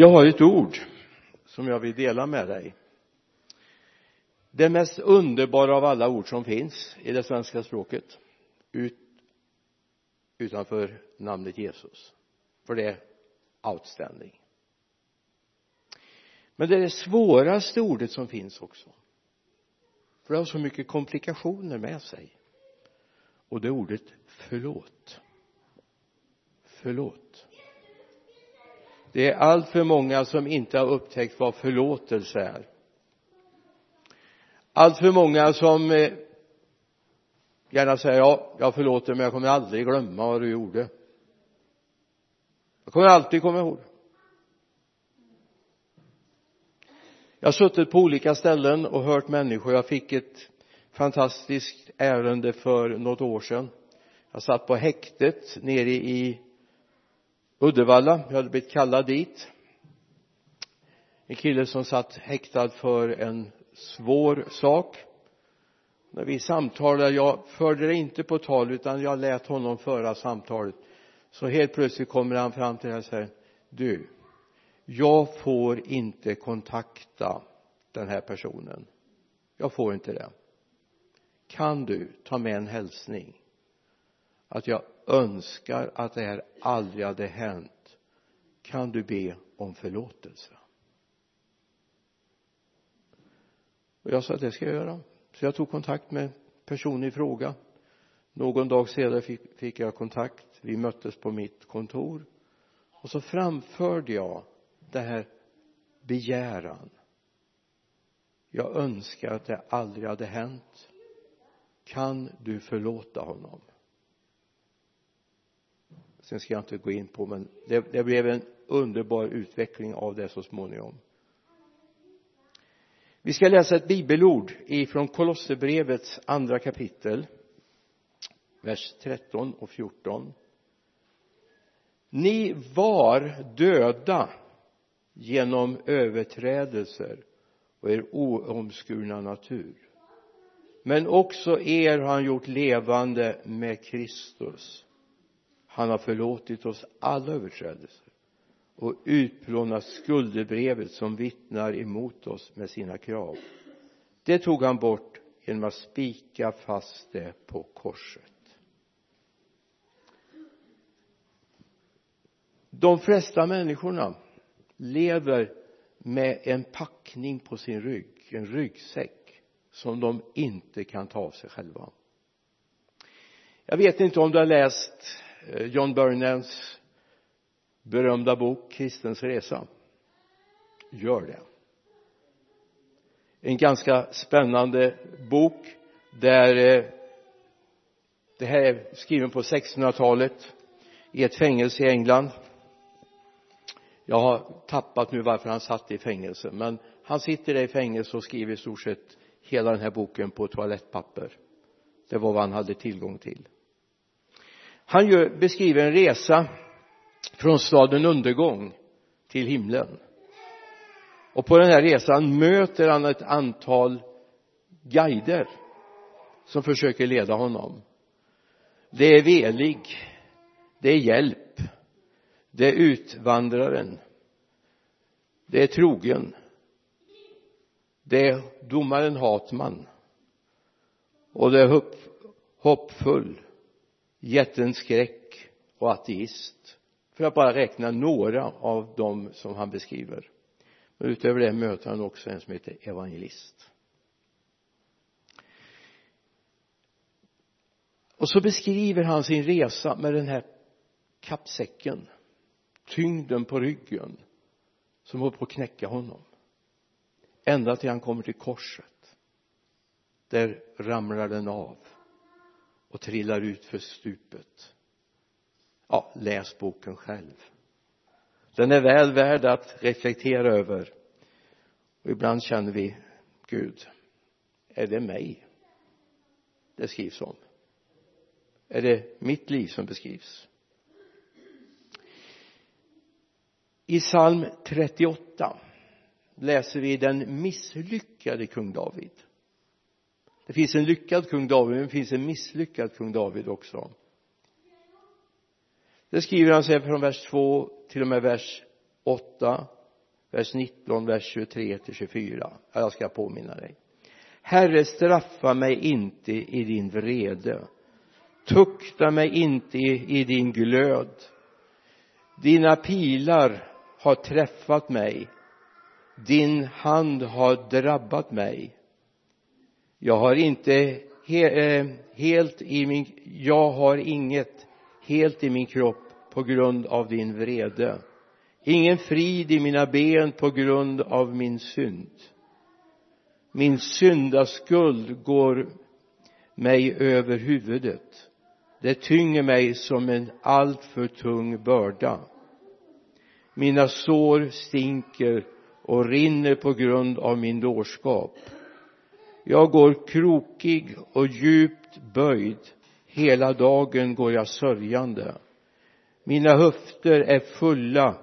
jag har ett ord som jag vill dela med dig. Det mest underbara av alla ord som finns i det svenska språket ut, utanför namnet Jesus. För det är outstanding. Men det är det svåraste ordet som finns också. För det har så mycket komplikationer med sig. Och det är ordet förlåt. Förlåt det är allt för många som inte har upptäckt vad förlåtelse är. Allt för många som eh, gärna säger ja, jag förlåter men jag kommer aldrig glömma vad du gjorde. Jag kommer alltid komma ihåg. Jag har suttit på olika ställen och hört människor. Jag fick ett fantastiskt ärende för något år sedan. Jag satt på häktet nere i Uddevalla jag hade blivit kallad dit. En kille som satt häktad för en svår sak. När vi samtalade jag förde det inte på tal utan jag lät honom föra samtalet. Så helt plötsligt kommer han fram till mig och säger du jag får inte kontakta den här personen. Jag får inte det. Kan du ta med en hälsning? Att jag önskar att det här aldrig hade hänt kan du be om förlåtelse. Och jag sa att det ska jag göra. Så jag tog kontakt med personen i fråga. Någon dag senare fick, fick jag kontakt. Vi möttes på mitt kontor. Och så framförde jag det här begäran. Jag önskar att det aldrig hade hänt. Kan du förlåta honom? Sen ska jag inte gå in på men det, det blev en underbar utveckling av det så småningom. Vi ska läsa ett bibelord ifrån Kolosserbrevets andra kapitel vers 13 och 14 ni var döda genom överträdelser och er oomskurna natur. Men också er har han gjort levande med Kristus han har förlåtit oss alla överträdelser och utplånat skuldebrevet som vittnar emot oss med sina krav. Det tog han bort genom att spika fast det på korset. De flesta människorna lever med en packning på sin rygg en ryggsäck som de inte kan ta av sig själva. Jag vet inte om du har läst Eh, John Burnens berömda bok Kristens resa. Gör det. En ganska spännande bok där eh, det här är skriven på 1600-talet i ett fängelse i England. Jag har tappat nu varför han satt i fängelse men han sitter där i fängelse och skriver i stort sett hela den här boken på toalettpapper. Det var vad han hade tillgång till han gör, beskriver en resa från staden undergång till himlen. Och på den här resan möter han ett antal guider som försöker leda honom. Det är velig det är hjälp det är utvandraren det är trogen det är domaren Hatman och det är hopp, hoppfull jätten skräck och ateist. För att bara räkna några av dem som han beskriver. Men utöver det möter han också en som heter evangelist. Och så beskriver han sin resa med den här kappsäcken tyngden på ryggen som håller på att knäcka honom. Ända till han kommer till korset. Där ramlar den av och trillar ut för stupet. Ja, läs boken själv. Den är väl värd att reflektera över. Och ibland känner vi Gud är det mig det skrivs om? Är det mitt liv som beskrivs? I psalm 38 läser vi den misslyckade kung David det finns en lyckad kung David men det finns en misslyckad kung David också. Det skriver han sig från vers 2 till och med vers 8 vers 19, vers 23 till 24 jag ska påminna dig. Herre straffa mig inte i din vrede. Tukta mig inte i din glöd. Dina pilar har träffat mig. Din hand har drabbat mig jag har inte he, eh, helt i min jag har inget helt i min kropp på grund av din vrede. Ingen frid i mina ben på grund av min synd. Min syndaskuld går mig över huvudet. Det tynger mig som en alltför tung börda. Mina sår stinker och rinner på grund av min dårskap jag går krokig och djupt böjd. Hela dagen går jag sörjande. Mina höfter är fulla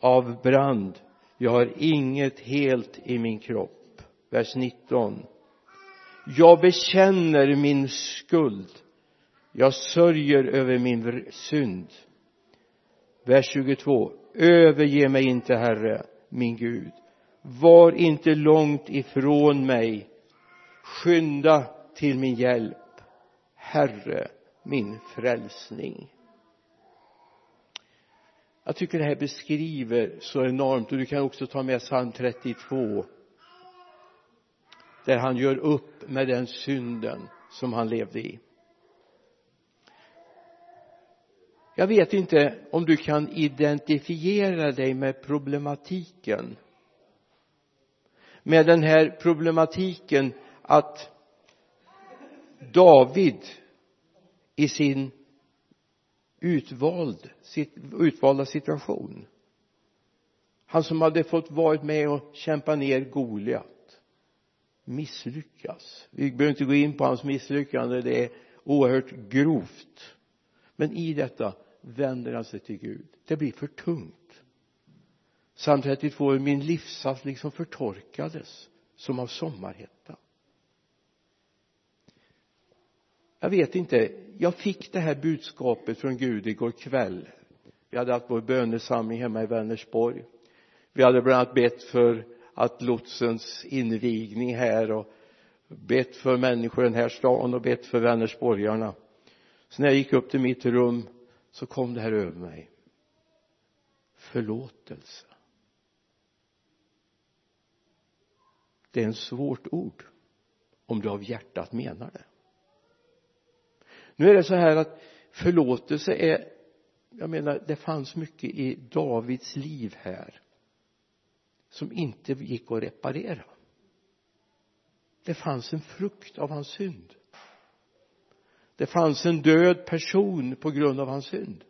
av brand. Jag har inget helt i min kropp. Vers 19 jag bekänner min skuld. Jag sörjer över min synd. Vers 22 överge mig inte herre min Gud. Var inte långt ifrån mig skynda till min hjälp herre min frälsning. Jag tycker det här beskriver så enormt och du kan också ta med psalm 32 där han gör upp med den synden som han levde i. Jag vet inte om du kan identifiera dig med problematiken. Med den här problematiken att David i sin utvald, sitt, utvalda situation han som hade fått varit med och kämpa ner Goliat misslyckas. Vi behöver inte gå in på hans misslyckande det är oerhört grovt. Men i detta vänder han sig till Gud. Det blir för tungt. Psalm 32 min livssaft liksom förtorkades som av sommarhetta. Jag vet inte. Jag fick det här budskapet från Gud igår kväll. Vi hade haft vår bönesamling hemma i Vänersborg. Vi hade bland annat bett för att lotsens invigning här och bett för människor i den här stan och bett för Vänersborgarna. Så när jag gick upp till mitt rum så kom det här över mig. Förlåtelse. Det är ett svårt ord om du av hjärtat menar det nu är det så här att förlåtelse är jag menar det fanns mycket i Davids liv här som inte gick att reparera. Det fanns en frukt av hans synd. Det fanns en död person på grund av hans synd.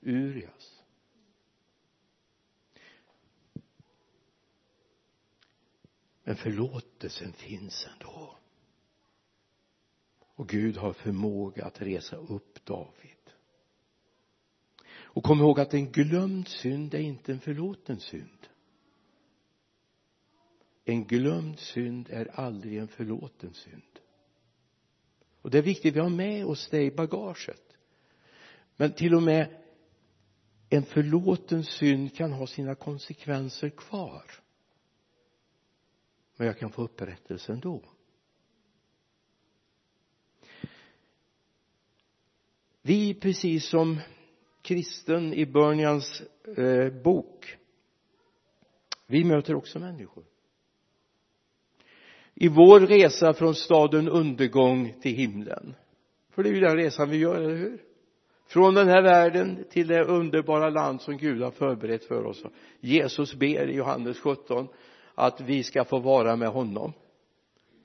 Urias. Men förlåtelsen finns ändå och Gud har förmåga att resa upp David. Och kom ihåg att en glömd synd är inte en förlåten synd. En glömd synd är aldrig en förlåten synd. Och det är viktigt vi har med oss det i bagaget. Men till och med en förlåten synd kan ha sina konsekvenser kvar. Men jag kan få upprättelse ändå. Vi precis som kristen i Bernians eh, bok vi möter också människor. I vår resa från staden undergång till himlen. För det är ju den resan vi gör, eller hur? Från den här världen till det underbara land som Gud har förberett för oss. Jesus ber i Johannes 17 att vi ska få vara med honom.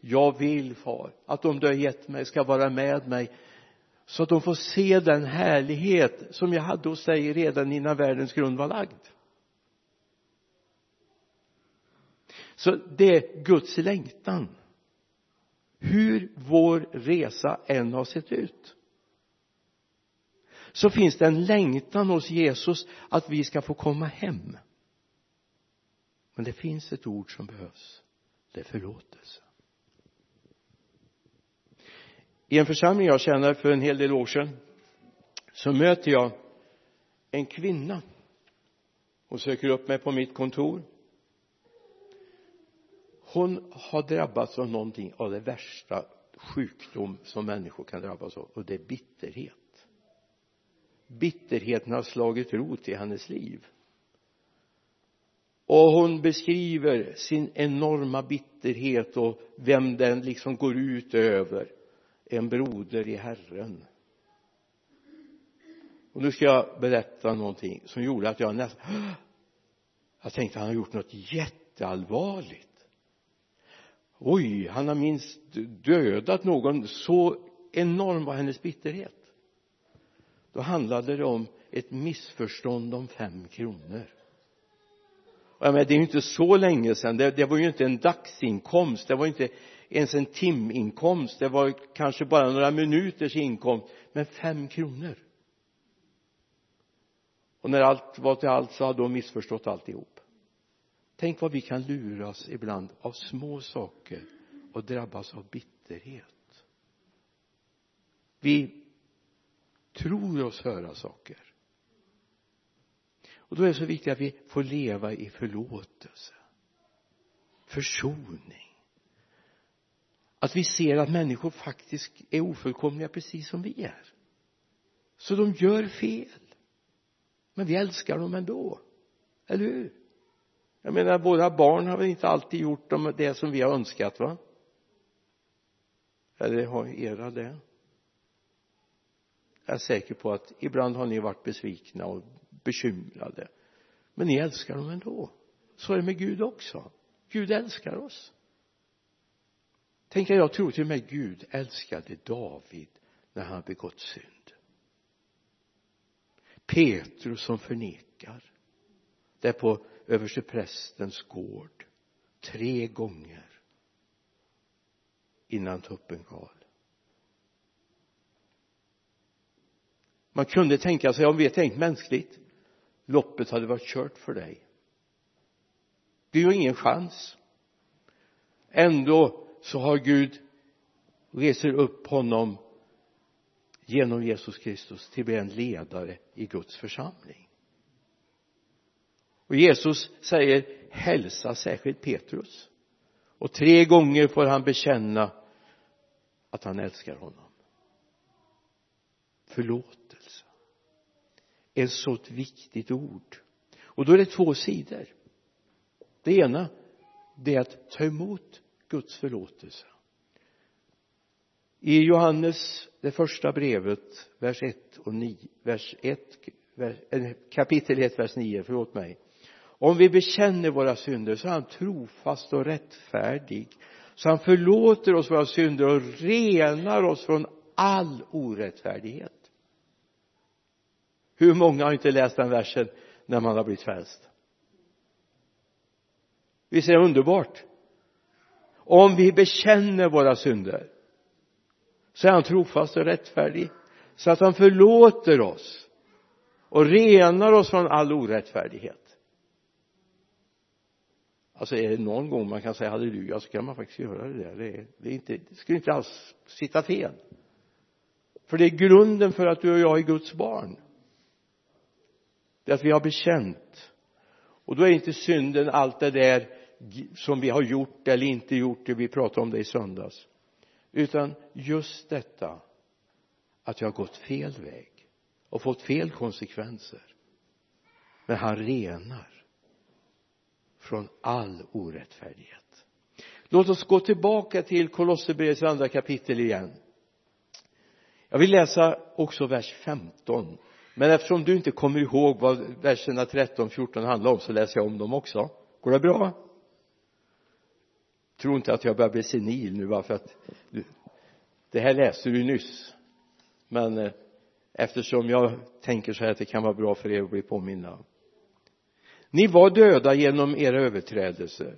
Jag vill far att de du har gett mig ska vara med mig så att de får se den härlighet som jag hade hos dig redan innan världens grund var lagd. Så det är Guds längtan. Hur vår resa än har sett ut så finns det en längtan hos Jesus att vi ska få komma hem. Men det finns ett ord som behövs. Det är förlåtelse i en församling jag känner för en hel del år sedan så möter jag en kvinna. Hon söker upp mig på mitt kontor. Hon har drabbats av någonting av det värsta sjukdom som människor kan drabbas av och det är bitterhet. Bitterheten har slagit rot i hennes liv. Och hon beskriver sin enorma bitterhet och vem den liksom går ut över en broder i Herren. Och nu ska jag berätta någonting som gjorde att jag nästan jag tänkte han har gjort något jätteallvarligt. Oj han har minst dödat någon så enorm var hennes bitterhet. Då handlade det om ett missförstånd om fem kronor. Och jag menar, det är ju inte så länge sedan. Det, det var ju inte en dagsinkomst. Det var inte ens en timinkomst. Det var kanske bara några minuters inkomst. Men fem kronor. Och när allt var till allt så hade hon missförstått alltihop. Tänk vad vi kan luras ibland av små saker och drabbas av bitterhet. Vi tror oss höra saker. Och då är det så viktigt att vi får leva i förlåtelse. Försoning att vi ser att människor faktiskt är ofullkomliga precis som vi är. Så de gör fel. Men vi älskar dem ändå. Eller hur? Jag menar våra barn har väl inte alltid gjort det som vi har önskat va? Eller har era det? Jag är säker på att ibland har ni varit besvikna och bekymrade. Men ni älskar dem ändå. Så är det med Gud också. Gud älskar oss tänk att jag tror till och med Gud älskade David när han begått synd. Petrus som förnekar. Där på översteprästens gård tre gånger innan tuppen gal. Man kunde tänka sig om vi tänkt mänskligt loppet hade varit kört för dig. Du har ingen chans. Ändå så har Gud reser upp honom genom Jesus Kristus till att bli en ledare i Guds församling. Och Jesus säger hälsa särskilt Petrus. Och tre gånger får han bekänna att han älskar honom. Förlåtelse. Är ett så viktigt ord. Och då är det två sidor. Det ena det är att ta emot Guds förlåtelse. I Johannes det första brevet vers 1 och 9 vers 1 eh, kapitel 1 vers 9 förlåt mig. Om vi bekänner våra synder så är han trofast och rättfärdig så han förlåter oss våra synder och renar oss från all orättfärdighet. Hur många har inte läst den versen när man har blivit frälst? Visst är det underbart? Om vi bekänner våra synder så är han trofast och rättfärdig så att han förlåter oss och renar oss från all orättfärdighet. Alltså är det någon gång man kan säga halleluja så kan man faktiskt göra det där. Det, är, det, är inte, det skulle inte alls sitta fel. För det är grunden för att du och jag är Guds barn. Det är att vi har bekänt. Och då är inte synden allt det där som vi har gjort eller inte gjort det vi pratade om det i söndags. Utan just detta att jag har gått fel väg och fått fel konsekvenser. Men han renar från all orättfärdighet. Låt oss gå tillbaka till Kolosserbrevets andra kapitel igen. Jag vill läsa också vers 15 men eftersom du inte kommer ihåg vad verserna 13, 14 handlar om så läser jag om dem också. Går det bra? Tro inte att jag börjar bli senil nu bara för att det här läste du nyss. Men eh, eftersom jag tänker så här att det kan vara bra för er att bli påminna. Ni var döda genom era överträdelser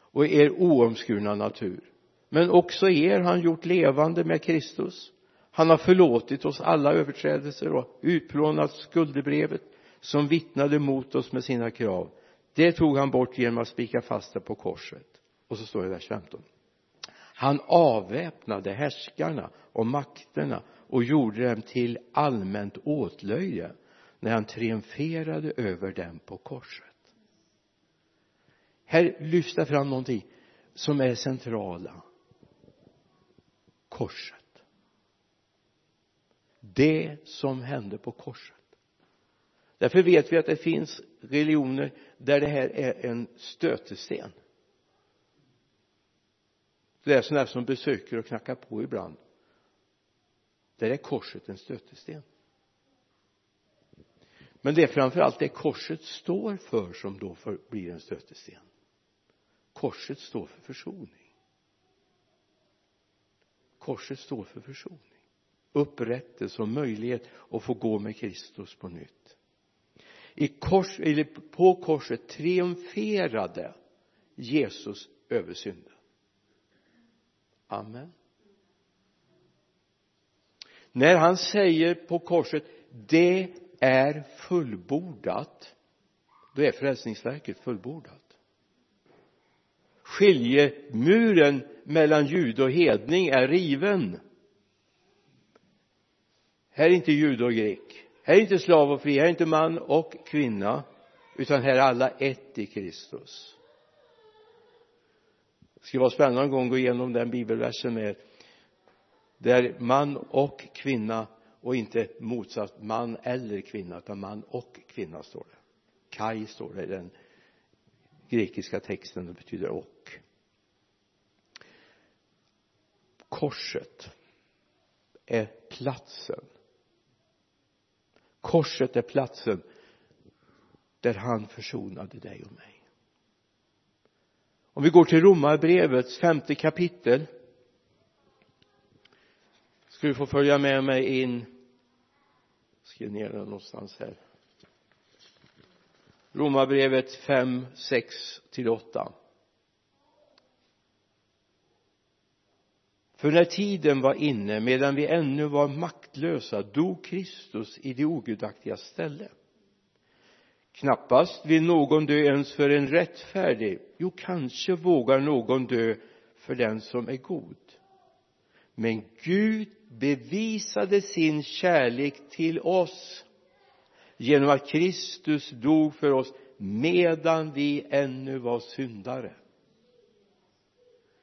och er oomskurna natur. Men också er har han gjort levande med Kristus. Han har förlåtit oss alla överträdelser och utplånat skuldebrevet som vittnade mot oss med sina krav. Det tog han bort genom att spika fast det på korset och så står det i vers 15 han avväpnade härskarna och makterna och gjorde dem till allmänt åtlöje när han triumferade över dem på korset. Här lyfts det fram någonting som är centrala. Korset. Det som hände på korset. Därför vet vi att det finns religioner där det här är en stötesten det är sådana som besöker och knackar på ibland. Där är korset en stötesten. Men det är framförallt det korset står för som då för, blir en stötesten. Korset står för försoning. Korset står för försoning. Upprättelse och möjlighet att få gå med Kristus på nytt. I kors, eller på korset triumferade Jesus över synden amen. När han säger på korset det är fullbordat då är frälsningsverket fullbordat. Skiljemuren mellan jude och hedning är riven. Här är inte jude och grek. Här är inte slav och fri, här är inte man och kvinna. Utan här är alla ett i Kristus det skulle vara spännande en gång att gå igenom den bibelversen med där man och kvinna och inte motsatt man eller kvinna utan man och kvinna står det. Kai står det i den grekiska texten det betyder och. Korset är platsen. Korset är platsen där han försonade dig och mig om vi går till romarbrevets femte kapitel ska du få följa med mig in. Skriv ner den någonstans här. Romarbrevet 5, 6 till 8 för när tiden var inne medan vi ännu var maktlösa dog Kristus i det ogudaktiga ställe knappast vill någon dö ens för en rättfärdig. Jo kanske vågar någon dö för den som är god. Men Gud bevisade sin kärlek till oss genom att Kristus dog för oss medan vi ännu var syndare.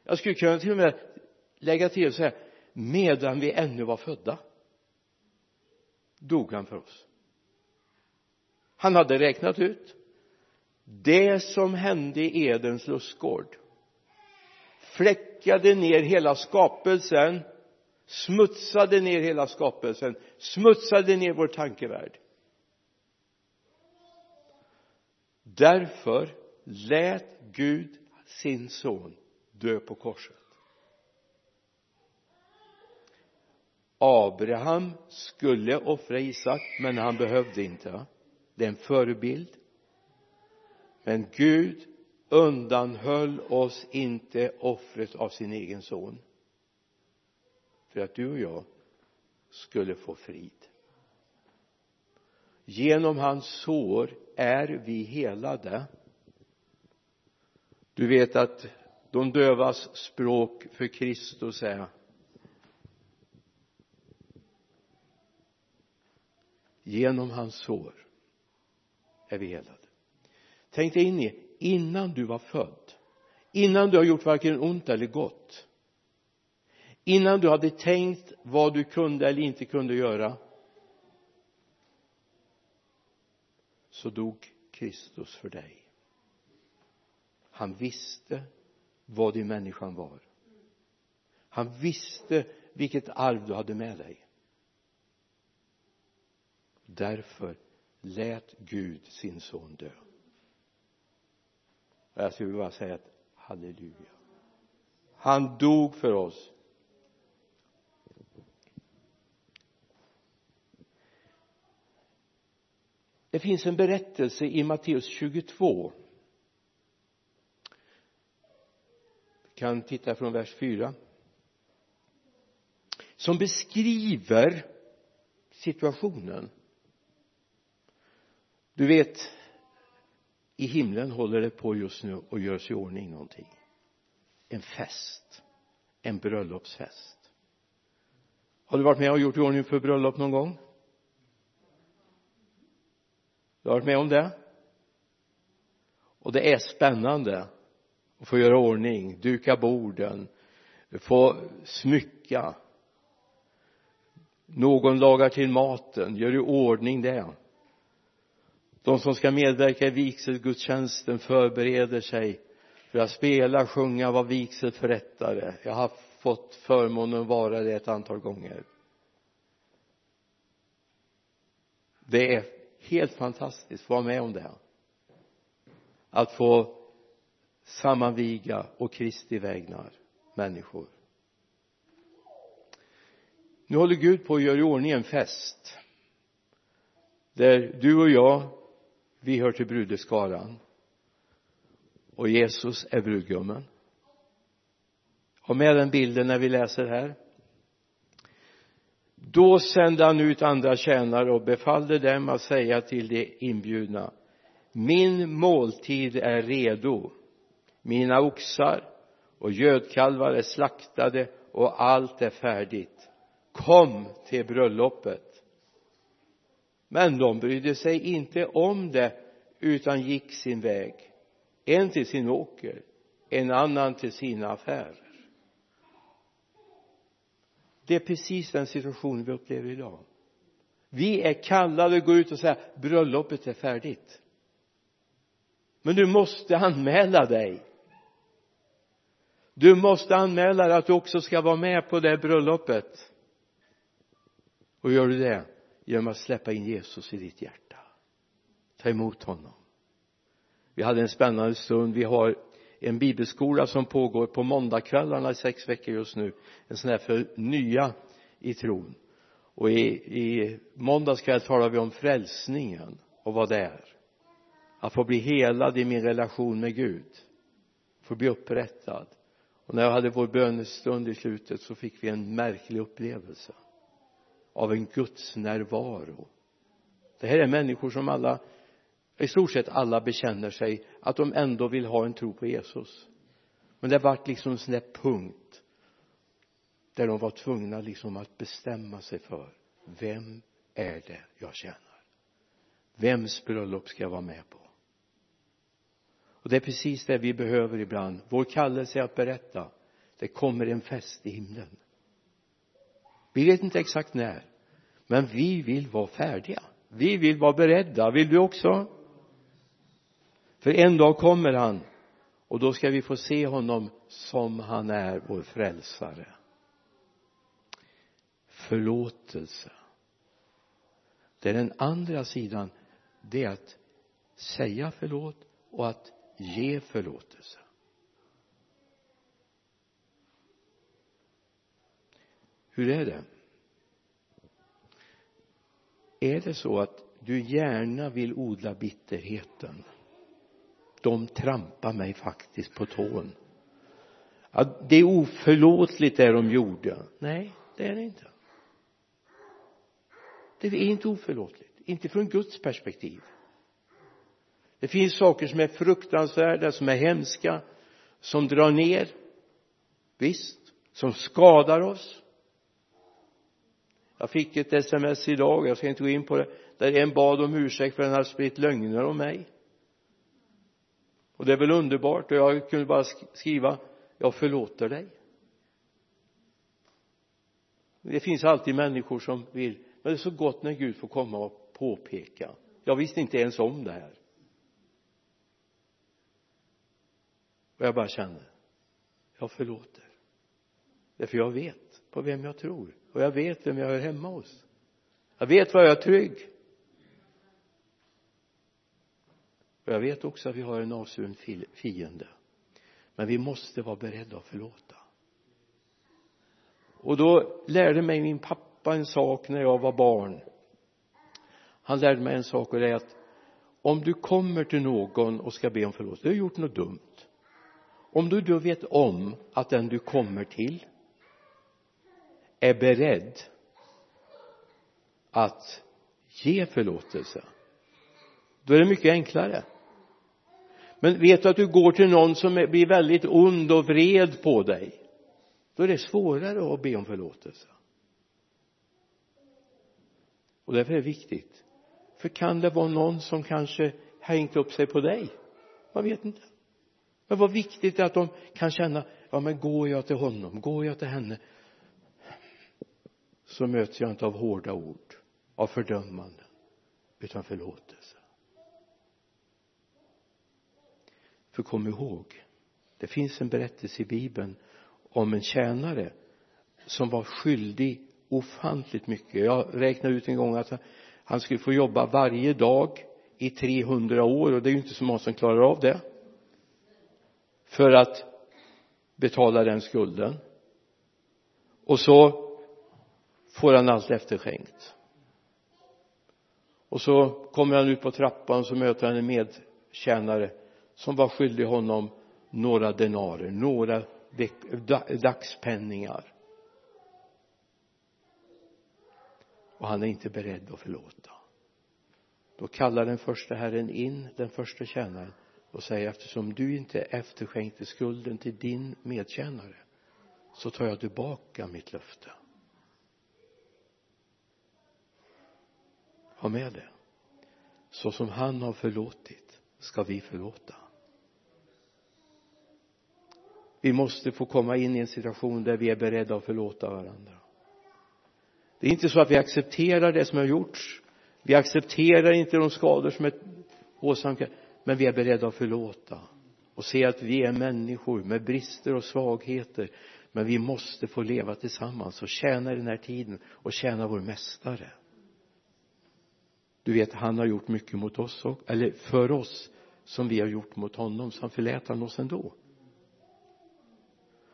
Jag skulle kunna till och med lägga till så här medan vi ännu var födda dog han för oss han hade räknat ut det som hände i Edens lustgård. Fläckade ner hela skapelsen smutsade ner hela skapelsen smutsade ner vår tankevärld. Därför lät Gud sin son dö på korset. Abraham skulle offra Isak men han behövde inte det är en förebild. Men Gud undanhöll oss inte offret av sin egen son. För att du och jag skulle få frid. Genom hans sår är vi helade. Du vet att de dövas språk för Kristus är. Genom hans sår är vi helade. Tänk dig in i innan du var född innan du har gjort varken ont eller gott innan du hade tänkt vad du kunde eller inte kunde göra så dog Kristus för dig. Han visste vad din människan var. Han visste vilket arv du hade med dig. Därför lät Gud sin son dö. Jag skulle bara säga att halleluja. Han dog för oss. Det finns en berättelse i Matteus 22 vi kan titta från vers 4 som beskriver situationen du vet i himlen håller det på just nu och görs i ordning någonting. En fest. En bröllopsfest. Har du varit med och gjort i ordning för bröllop någon gång? Du har varit med om det? Och det är spännande att få göra ordning, duka borden få smycka. Någon lagar till maten, gör i ordning det de som ska medverka i vigselgudstjänsten förbereder sig för att spela, sjunga, vara vigselförrättare. Jag har fått förmånen att vara det ett antal gånger. Det är helt fantastiskt att vara med om det att få sammanviga och Kristi vägnar människor. Nu håller Gud på att göra i ordning en fest där du och jag vi hör till brudeskaran. Och Jesus är brudgummen. Ha med den bilden när vi läser här. Då sände han ut andra tjänare och befallde dem att säga till de inbjudna min måltid är redo. Mina oxar och gödkalvar är slaktade och allt är färdigt. Kom till bröllopet men de brydde sig inte om det utan gick sin väg. En till sin åker en annan till sina affärer. Det är precis den situation vi upplever idag. Vi är kallade att gå ut och säga bröllopet är färdigt. Men du måste anmäla dig. Du måste anmäla dig att du också ska vara med på det bröllopet. Och gör du det genom att släppa in Jesus i ditt hjärta. Ta emot honom. Vi hade en spännande stund. Vi har en bibelskola som pågår på måndagskvällarna i sex veckor just nu. En sån här för nya i tron. Och i, i måndags kväll talar vi om frälsningen och vad det är. Att få bli helad i min relation med Gud. Få bli upprättad. Och när jag hade vår bönestund i slutet så fick vi en märklig upplevelse av en Guds närvaro. Det här är människor som alla i stort sett alla bekänner sig att de ändå vill ha en tro på Jesus. Men det vart liksom en sån där punkt där de var tvungna liksom att bestämma sig för vem är det jag tjänar? Vems bröllop ska jag vara med på? Och det är precis det vi behöver ibland. Vår kallelse är att berätta. Det kommer en fest i himlen vi vet inte exakt när men vi vill vara färdiga. Vi vill vara beredda vill du också? För en dag kommer han och då ska vi få se honom som han är vår frälsare. Förlåtelse. Det är den andra sidan det är att säga förlåt och att ge förlåtelse. Hur är det? Är det så att du gärna vill odla bitterheten? De trampar mig faktiskt på tån. Att det är oförlåtligt det de gjorde. Nej det är det inte. Det är inte oförlåtligt. Inte från Guds perspektiv. Det finns saker som är fruktansvärda som är hemska som drar ner. Visst som skadar oss jag fick ett sms idag jag ska inte gå in på det där en bad om ursäkt för att han hade spritt lögner om mig. Och det är väl underbart och jag kunde bara skriva jag förlåter dig. Det finns alltid människor som vill men det är så gott när Gud får komma och påpeka. Jag visste inte ens om det här. Och jag bara känner jag förlåter. Därför jag vet på vem jag tror och jag vet vem jag hör hemma hos. Jag vet var jag är trygg. Och jag vet också att vi har en avsvuren fiende. Men vi måste vara beredda att förlåta. Och då lärde mig min pappa en sak när jag var barn. Han lärde mig en sak och det är att om du kommer till någon och ska be om förlåtelse du har gjort något dumt. Om du då vet om att den du kommer till är beredd att ge förlåtelse då är det mycket enklare. Men vet du att du går till någon som blir väldigt ond och vred på dig då är det svårare att be om förlåtelse. Och därför är det viktigt. För kan det vara någon som kanske hängt upp sig på dig? Man vet inte. Men vad viktigt är att de kan känna ja men går jag till honom? Går jag till henne? Så möts jag inte av hårda ord av fördömanden utan förlåtelse. För kom ihåg det finns en berättelse i bibeln om en tjänare som var skyldig ofantligt mycket. Jag räknade ut en gång att han skulle få jobba varje dag i 300 år och det är ju inte så många som klarar av det för att betala den skulden. Och så får han allt efterskänkt. Och så kommer han ut på trappan och så möter han en medtjänare som var skyldig honom några denarer, några dagspenningar. Och han är inte beredd att förlåta. Då kallar den första herren in den första tjänaren och säger eftersom du inte efterskänkte skulden till din medtjänare så tar jag tillbaka mitt löfte. Ha med det. Så som han har förlåtit ska vi förlåta. Vi måste få komma in i en situation där vi är beredda att förlåta varandra. Det är inte så att vi accepterar det som har gjorts. Vi accepterar inte de skador som är åsamkade men vi är beredda att förlåta och se att vi är människor med brister och svagheter. Men vi måste få leva tillsammans och tjäna i den här tiden och tjäna vår mästare du vet han har gjort mycket mot oss eller för oss som vi har gjort mot honom så han förlät han oss ändå.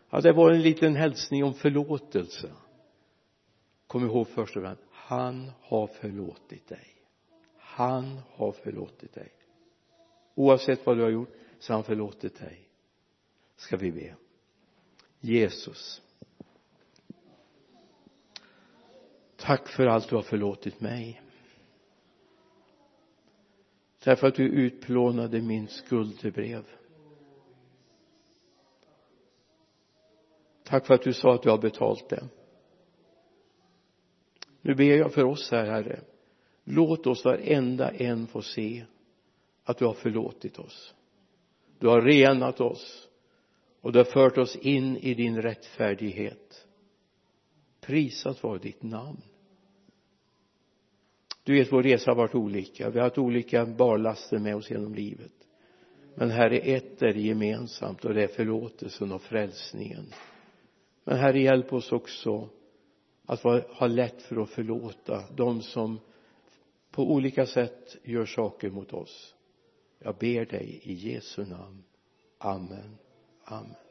Ja det var en liten hälsning om förlåtelse. Kom ihåg först och främst han har förlåtit dig. Han har förlåtit dig. Oavsett vad du har gjort så har han förlåtit dig. Ska vi be? Jesus. Tack för allt du har förlåtit mig därför att du utplånade min skuldebrev. Tack för att du sa att du har betalt det. Nu ber jag för oss här herre. Låt oss varenda en få se att du har förlåtit oss. Du har renat oss och du har fört oss in i din rättfärdighet. Prisat vare ditt namn du vet vår resa har varit olika. Vi har haft olika barlaster med oss genom livet. Men herre ett är det gemensamt och det är förlåtelsen och frälsningen. Men herre hjälp oss också att ha lätt för att förlåta de som på olika sätt gör saker mot oss. Jag ber dig i Jesu namn. Amen. Amen.